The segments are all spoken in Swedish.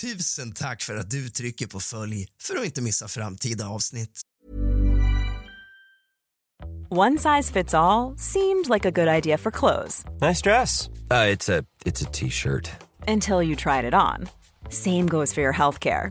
Tusen tack för att du trycker på följ för att inte missa framtida avsnitt. One size fits all seemed like a good idea for clothes Nice dress. Uh, it's a it's a t-shirt. until you tried it on. Same goes for your healthcare.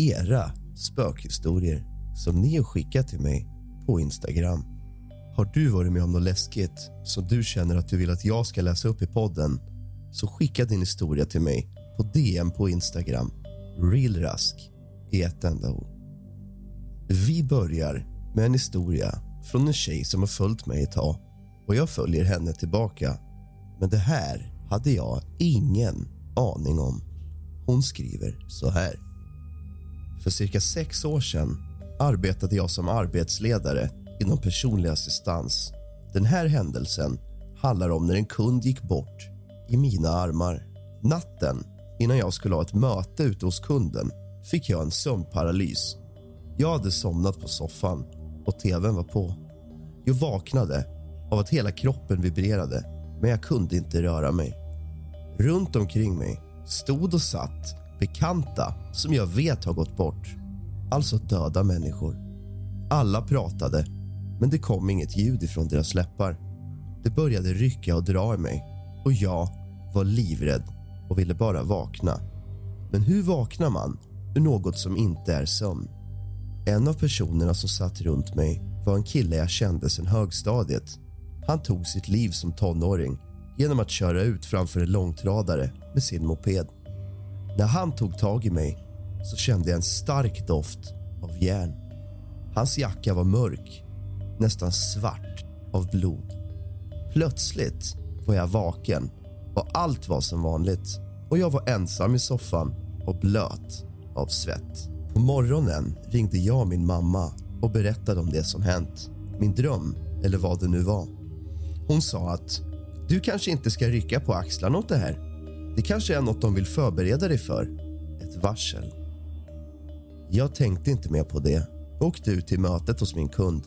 era spökhistorier som ni har skickat till mig på Instagram. Har du varit med om något läskigt som du känner att du vill att jag ska läsa upp i podden så skicka din historia till mig på DM på Instagram. Realrask i ett enda ord. Vi börjar med en historia från en tjej som har följt mig ett tag och jag följer henne tillbaka. Men det här hade jag ingen aning om. Hon skriver så här. För cirka sex år sedan arbetade jag som arbetsledare inom personlig assistans. Den här händelsen handlar om när en kund gick bort i mina armar. Natten innan jag skulle ha ett möte ute hos kunden fick jag en sömnparalys. Jag hade somnat på soffan och tvn var på. Jag vaknade av att hela kroppen vibrerade, men jag kunde inte röra mig. Runt omkring mig stod och satt bekanta som jag vet har gått bort. Alltså döda människor. Alla pratade, men det kom inget ljud ifrån deras läppar. Det började rycka och dra i mig och jag var livrädd och ville bara vakna. Men hur vaknar man ur något som inte är sömn? En av personerna som satt runt mig var en kille jag kände sedan högstadiet. Han tog sitt liv som tonåring genom att köra ut framför en långtradare med sin moped. När han tog tag i mig så kände jag en stark doft av järn. Hans jacka var mörk, nästan svart av blod. Plötsligt var jag vaken och allt var som vanligt och jag var ensam i soffan och blöt av svett. På morgonen ringde jag min mamma och berättade om det som hänt. Min dröm, eller vad det nu var. Hon sa att du kanske inte ska rycka på axlarna åt det här. Det kanske är något de vill förbereda dig för. Ett varsel. Jag tänkte inte mer på det och åkte ut till mötet hos min kund.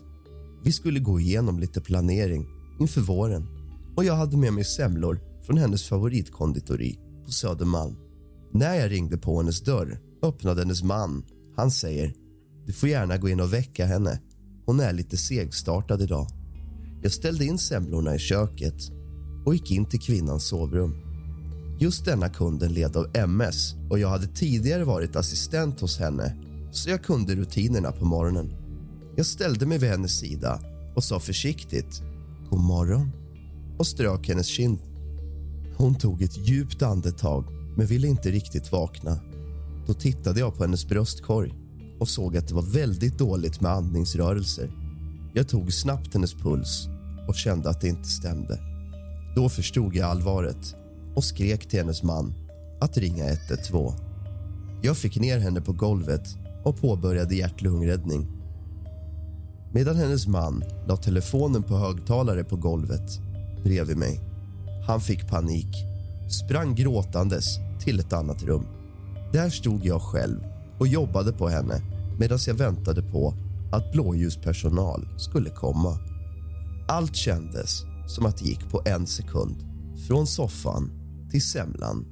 Vi skulle gå igenom lite planering inför våren och jag hade med mig semlor från hennes favoritkonditori på Södermalm. När jag ringde på hennes dörr öppnade hennes man. Han säger du får gärna gå in och väcka henne. Hon är lite segstartad idag. Jag ställde in semlorna i köket och gick in till kvinnans sovrum. Just denna kunden led av MS och jag hade tidigare varit assistent hos henne så jag kunde rutinerna på morgonen. Jag ställde mig vid hennes sida och sa försiktigt god morgon och strök hennes kind. Hon tog ett djupt andetag men ville inte riktigt vakna. Då tittade jag på hennes bröstkorg och såg att det var väldigt dåligt med andningsrörelser. Jag tog snabbt hennes puls och kände att det inte stämde. Då förstod jag allvaret och skrek till hennes man att ringa 112. Jag fick ner henne på golvet och påbörjade hjärt-lungräddning. medan hennes man la telefonen på högtalare på golvet bredvid mig. Han fick panik, sprang gråtandes till ett annat rum. Där stod jag själv och jobbade på henne medan jag väntade på att blåljuspersonal skulle komma. Allt kändes som att det gick på en sekund. Från soffan till semlan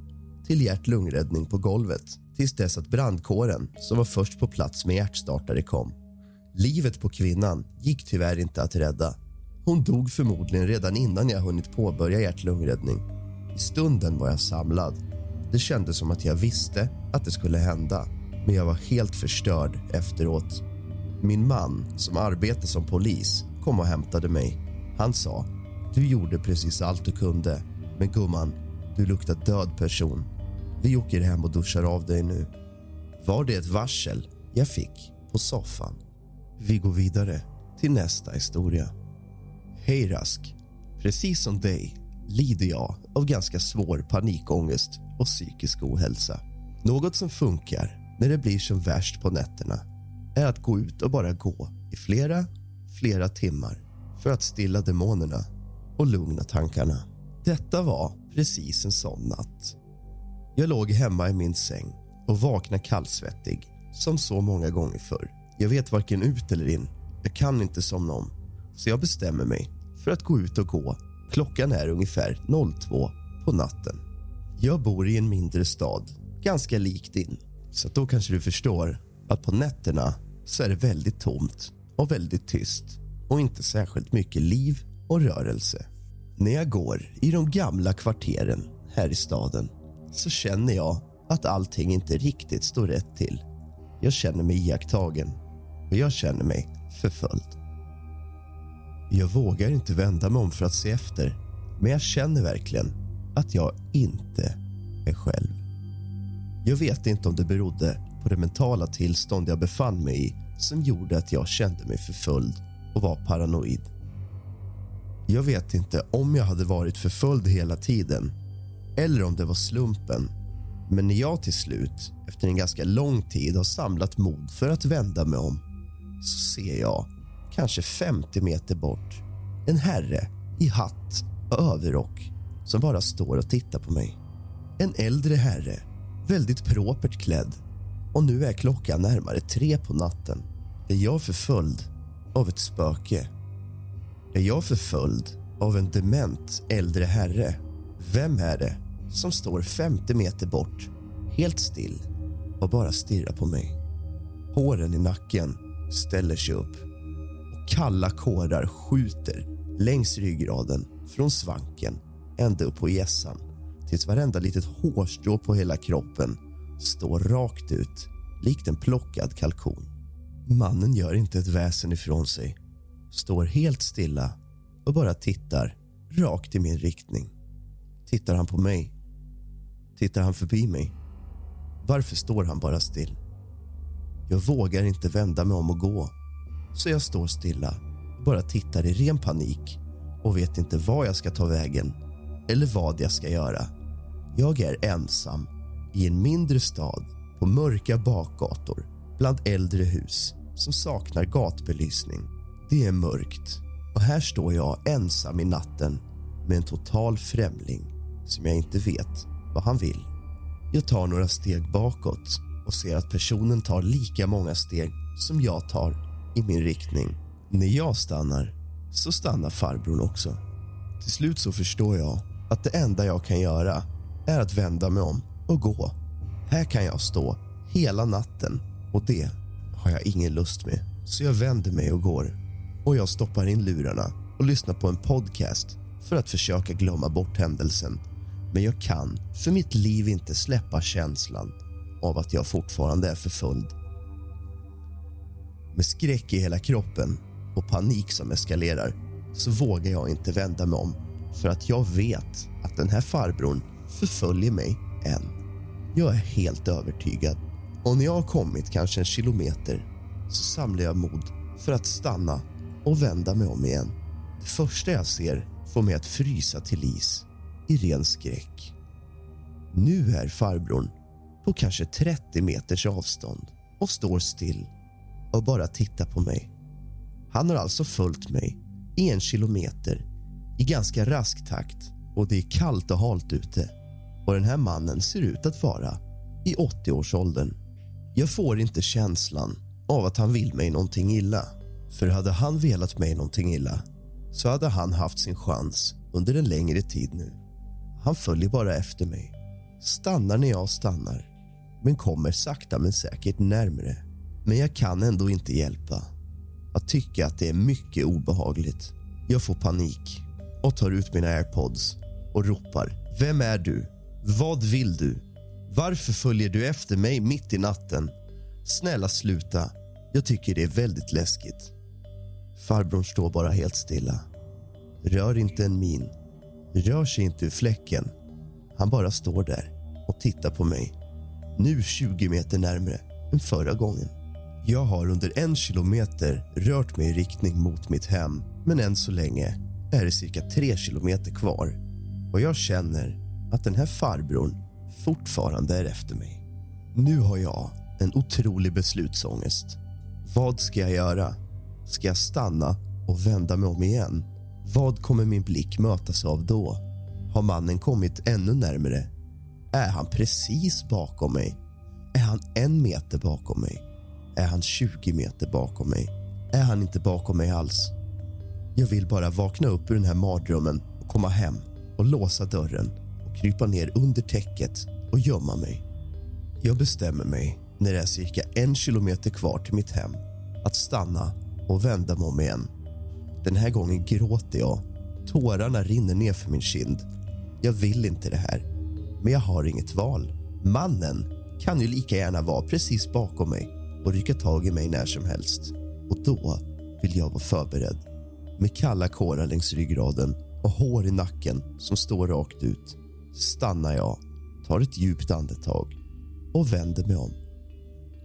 till hjärt-lungräddning på golvet tills dess att brandkåren som var först på plats med hjärtstartare kom. Livet på kvinnan gick tyvärr inte att rädda. Hon dog förmodligen redan innan jag hunnit påbörja hjärt-lungräddning. I stunden var jag samlad. Det kändes som att jag visste att det skulle hända men jag var helt förstörd efteråt. Min man, som arbetar som polis, kom och hämtade mig. Han sa du gjorde precis allt du kunde, men gumman, du luktar död person. Vi åker hem och duschar av dig nu. Var det ett varsel jag fick på soffan? Vi går vidare till nästa historia. Hej Rask. Precis som dig lider jag av ganska svår panikångest och psykisk ohälsa. Något som funkar när det blir som värst på nätterna är att gå ut och bara gå i flera, flera timmar för att stilla demonerna och lugna tankarna. Detta var precis en sån natt. Jag låg hemma i min säng och vaknade kallsvettig som så många gånger förr. Jag vet varken ut eller in. Jag kan inte somna om. Så jag bestämmer mig för att gå ut och gå. Klockan är ungefär 02 på natten. Jag bor i en mindre stad, ganska lik din. Så då kanske du förstår att på nätterna så är det väldigt tomt och väldigt tyst och inte särskilt mycket liv och rörelse. När jag går i de gamla kvarteren här i staden så känner jag att allting inte riktigt står rätt till. Jag känner mig iakttagen och jag känner mig förföljd. Jag vågar inte vända mig om för att se efter men jag känner verkligen att jag inte är själv. Jag vet inte om det berodde på det mentala tillstånd jag befann mig i som gjorde att jag kände mig förföljd och var paranoid. Jag vet inte om jag hade varit förföljd hela tiden eller om det var slumpen. Men när jag till slut, efter en ganska lång tid har samlat mod för att vända mig om så ser jag, kanske 50 meter bort en herre i hatt och överrock som bara står och tittar på mig. En äldre herre, väldigt propert klädd och nu är klockan närmare tre på natten. Är jag förföljd av ett spöke? Är jag förföljd av en dement äldre herre? Vem är det som står 50 meter bort, helt still och bara stirrar på mig? Håren i nacken ställer sig upp och kalla kårar skjuter längs ryggraden från svanken ända upp på hjässan tills varenda litet hårstrå på hela kroppen står rakt ut likt en plockad kalkon. Mannen gör inte ett väsen ifrån sig står helt stilla och bara tittar rakt i min riktning. Tittar han på mig? Tittar han förbi mig? Varför står han bara still? Jag vågar inte vända mig om och gå så jag står stilla och bara tittar i ren panik och vet inte var jag ska ta vägen eller vad jag ska göra. Jag är ensam i en mindre stad på mörka bakgator bland äldre hus som saknar gatbelysning. Det är mörkt och här står jag ensam i natten med en total främling som jag inte vet vad han vill. Jag tar några steg bakåt och ser att personen tar lika många steg som jag tar i min riktning. När jag stannar så stannar farbrorn också. Till slut så förstår jag att det enda jag kan göra är att vända mig om och gå. Här kan jag stå hela natten och det har jag ingen lust med. Så jag vänder mig och går. Och jag stoppar in lurarna och lyssnar på en podcast för att försöka glömma bort händelsen. Men jag kan för mitt liv inte släppa känslan av att jag fortfarande är förföljd. Med skräck i hela kroppen och panik som eskalerar så vågar jag inte vända mig om för att jag vet att den här farbrorn förföljer mig än. Jag är helt övertygad. Och när jag har kommit kanske en kilometer så samlar jag mod för att stanna och vända mig om igen. Det första jag ser får mig att frysa till is i ren skräck. Nu är farbrorn på kanske 30 meters avstånd och står still och bara tittar på mig. Han har alltså följt mig i en kilometer i ganska rask takt och det är kallt och halt ute. Och den här mannen ser ut att vara i 80-årsåldern. Jag får inte känslan av att han vill mig någonting illa. För hade han velat mig någonting illa så hade han haft sin chans under en längre tid nu. Han följer bara efter mig, stannar när jag stannar men kommer sakta men säkert närmre. Men jag kan ändå inte hjälpa att tycka att det är mycket obehagligt. Jag får panik och tar ut mina airpods och ropar. Vem är du? Vad vill du? Varför följer du efter mig mitt i natten? Snälla sluta. Jag tycker det är väldigt läskigt. Farbrorn står bara helt stilla. Rör inte en min. Rör sig inte ur fläcken. Han bara står där och tittar på mig. Nu 20 meter närmre än förra gången. Jag har under en kilometer rört mig i riktning mot mitt hem men än så länge är det cirka tre kilometer kvar och jag känner att den här farbrorn fortfarande är efter mig. Nu har jag en otrolig beslutsångest. Vad ska jag göra? Ska jag stanna och vända mig om igen? Vad kommer min blick mötas av då? Har mannen kommit ännu närmare? Är han precis bakom mig? Är han en meter bakom mig? Är han 20 meter bakom mig? Är han inte bakom mig alls? Jag vill bara vakna upp ur den här mardrömmen och komma hem och låsa dörren och krypa ner under täcket och gömma mig. Jag bestämmer mig när det är cirka en kilometer kvar till mitt hem att stanna och vända mig om igen. Den här gången gråter jag. Tårarna rinner ner för min kind. Jag vill inte det här, men jag har inget val. Mannen kan ju lika gärna vara precis bakom mig och rycka tag i mig när som helst. Och då vill jag vara förberedd. Med kalla kårar längs ryggraden och hår i nacken som står rakt ut stannar jag, tar ett djupt andetag och vänder mig om.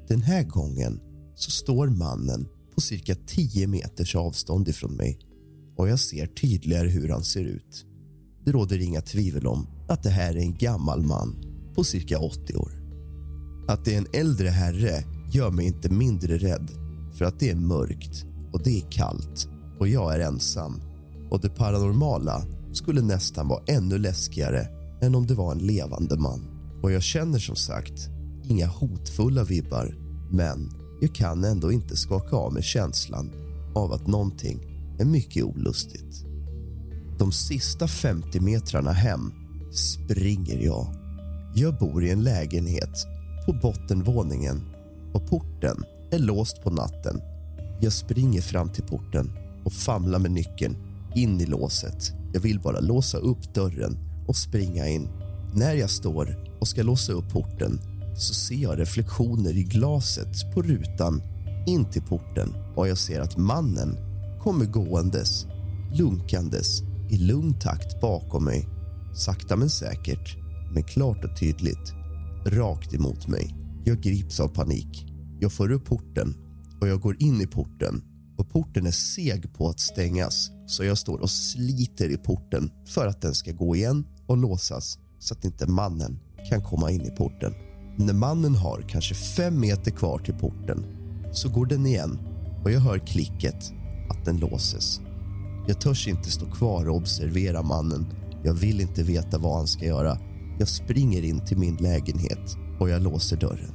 Den här gången så står mannen på cirka 10 meters avstånd ifrån mig och jag ser tydligare hur han ser ut. Det råder inga tvivel om att det här är en gammal man på cirka 80 år. Att det är en äldre herre gör mig inte mindre rädd för att det är mörkt och det är kallt och jag är ensam. Och det paranormala skulle nästan vara ännu läskigare än om det var en levande man. Och jag känner som sagt inga hotfulla vibbar men jag kan ändå inte skaka av mig känslan av att någonting är mycket olustigt. De sista 50 metrarna hem springer jag. Jag bor i en lägenhet på bottenvåningen och porten är låst på natten. Jag springer fram till porten och famlar med nyckeln in i låset. Jag vill bara låsa upp dörren och springa in. När jag står och ska låsa upp porten så ser jag reflektioner i glaset på rutan in till porten och jag ser att mannen kommer gåendes, lunkandes i lugn takt bakom mig. Sakta men säkert, men klart och tydligt. Rakt emot mig. Jag grips av panik. Jag får upp porten och jag går in i porten och porten är seg på att stängas så jag står och sliter i porten för att den ska gå igen och låsas så att inte mannen kan komma in i porten. När mannen har kanske fem meter kvar till porten så går den igen och jag hör klicket att den låses. Jag törs inte stå kvar och observera mannen. Jag vill inte veta vad han ska göra. Jag springer in till min lägenhet och jag låser dörren.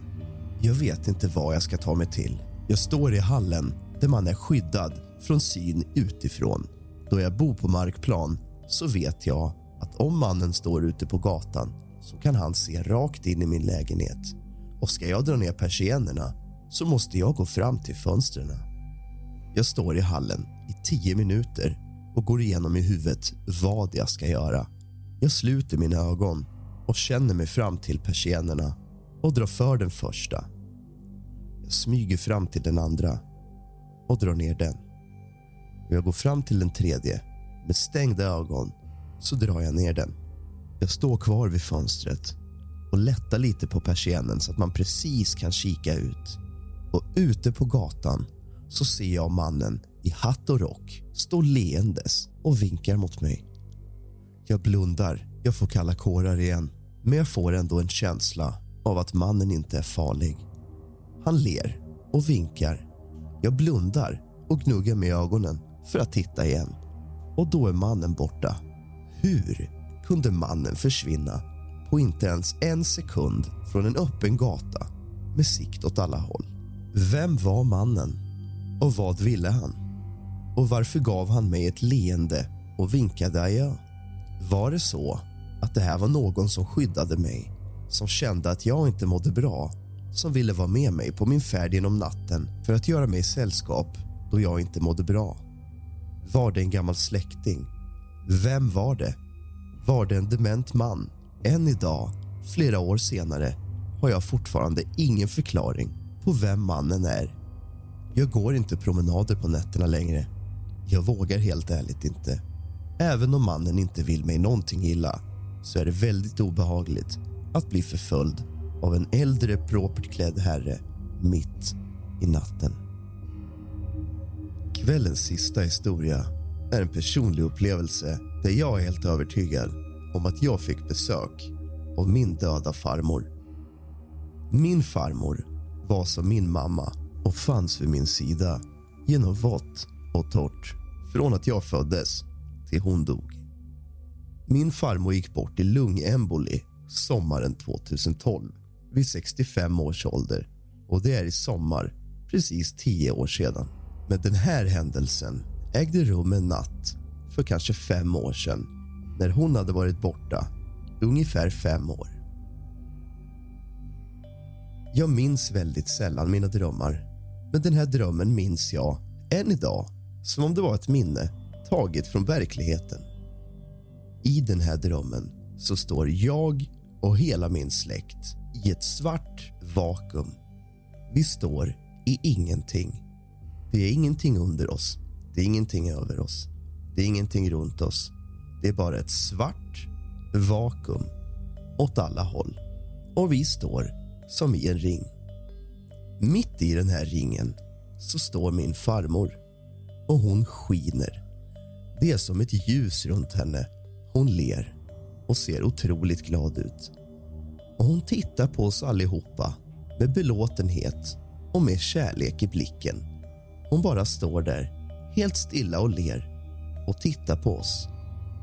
Jag vet inte vad jag ska ta mig till. Jag står i hallen där man är skyddad från syn utifrån. Då jag bor på markplan så vet jag att om mannen står ute på gatan så kan han se rakt in i min lägenhet. Och ska jag dra ner persiennerna så måste jag gå fram till fönstren. Jag står i hallen i tio minuter och går igenom i huvudet vad jag ska göra. Jag sluter mina ögon och känner mig fram till persiennerna och drar för den första. Jag smyger fram till den andra och drar ner den. Jag går fram till den tredje. Med stängda ögon så drar jag ner den. Jag står kvar vid fönstret och lättar lite på persiennen så att man precis kan kika ut. Och ute på gatan så ser jag mannen i hatt och rock stå leendes och vinkar mot mig. Jag blundar. Jag får kalla kårar igen. Men jag får ändå en känsla av att mannen inte är farlig. Han ler och vinkar. Jag blundar och gnuggar mig i ögonen för att titta igen. Och då är mannen borta. Hur kunde mannen försvinna på inte ens en sekund från en öppen gata med sikt åt alla håll? Vem var mannen? Och vad ville han? Och varför gav han mig ett leende och vinkade adjö? Var det så att det här var någon som skyddade mig som kände att jag inte mådde bra som ville vara med mig på min färd genom natten för att göra mig sällskap då jag inte mådde bra? Var det en gammal släkting? Vem var det? Var det en dement man? Än idag, flera år senare, har jag fortfarande ingen förklaring på vem mannen är. Jag går inte promenader på nätterna längre. Jag vågar helt ärligt inte. Även om mannen inte vill mig någonting illa så är det väldigt obehagligt att bli förföljd av en äldre propert klädd herre mitt i natten. Kvällens sista historia är en personlig upplevelse där jag är helt övertygad om att jag fick besök av min döda farmor. Min farmor var som min mamma och fanns vid min sida genom vått och torrt från att jag föddes till hon dog. Min farmor gick bort i lungemboli sommaren 2012 vid 65 års ålder och det är i sommar precis 10 år sedan. Men den här händelsen ägde rum en natt för kanske fem år sedan när hon hade varit borta ungefär fem år. Jag minns väldigt sällan mina drömmar men den här drömmen minns jag än idag som om det var ett minne taget från verkligheten. I den här drömmen så står jag och hela min släkt i ett svart vakuum. Vi står i ingenting. Det är ingenting under oss, det är ingenting över oss, det är ingenting runt oss. Det är bara ett svart vakuum åt alla håll. Och vi står som i en ring. Mitt i den här ringen så står min farmor och hon skiner. Det är som ett ljus runt henne. Hon ler och ser otroligt glad ut. Och Hon tittar på oss allihopa med belåtenhet och med kärlek i blicken. Hon bara står där, helt stilla och ler och tittar på oss.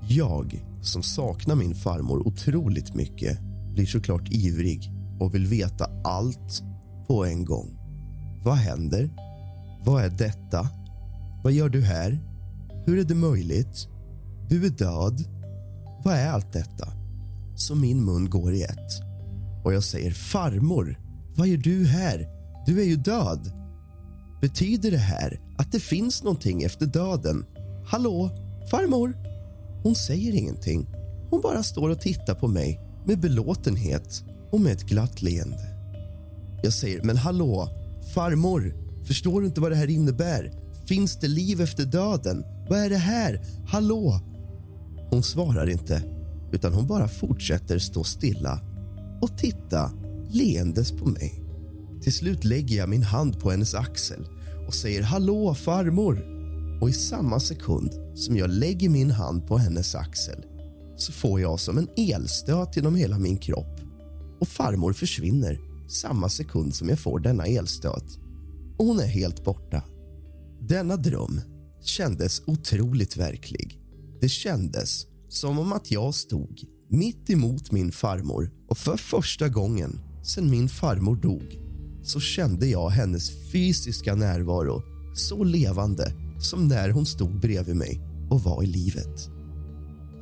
Jag, som saknar min farmor otroligt mycket blir såklart ivrig och vill veta allt på en gång. Vad händer? Vad är detta? Vad gör du här? Hur är det möjligt? Du är död. Vad är allt detta? Så min mun går i ett och jag säger farmor, vad gör du här? Du är ju död. Betyder det här att det finns någonting efter döden? Hallå, farmor? Hon säger ingenting. Hon bara står och tittar på mig med belåtenhet och med ett glatt leende. Jag säger, men hallå, farmor, förstår du inte vad det här innebär? Finns det liv efter döden? Vad är det här? Hallå? Hon svarar inte, utan hon bara fortsätter stå stilla och titta leendes på mig. Till slut lägger jag min hand på hennes axel och säger hallå farmor. Och i samma sekund som jag lägger min hand på hennes axel så får jag som en elstöt genom hela min kropp och farmor försvinner samma sekund som jag får denna elstöt och hon är helt borta. Denna dröm kändes otroligt verklig. Det kändes som om att jag stod mitt emot min farmor och för första gången sen min farmor dog så kände jag hennes fysiska närvaro så levande som när hon stod bredvid mig och var i livet.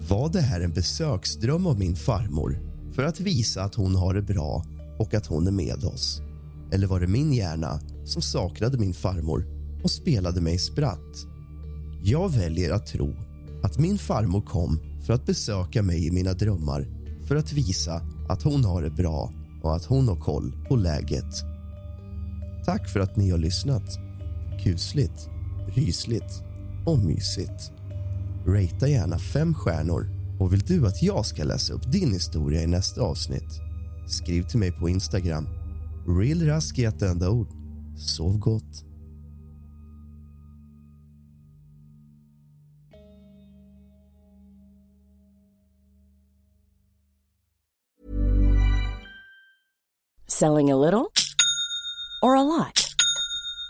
Var det här en besöksdröm av min farmor för att visa att hon har det bra och att hon är med oss? Eller var det min hjärna som saknade min farmor och spelade mig spratt? Jag väljer att tro att min farmor kom för att besöka mig i mina drömmar för att visa att hon har det bra och att hon har koll på läget. Tack för att ni har lyssnat. Kusligt, rysligt och mysigt. Rata gärna fem stjärnor. Och vill du att jag ska läsa upp din historia i nästa avsnitt? Skriv till mig på Instagram. Real Rask i ett enda ord. Sov gott. Selling a little or a lot?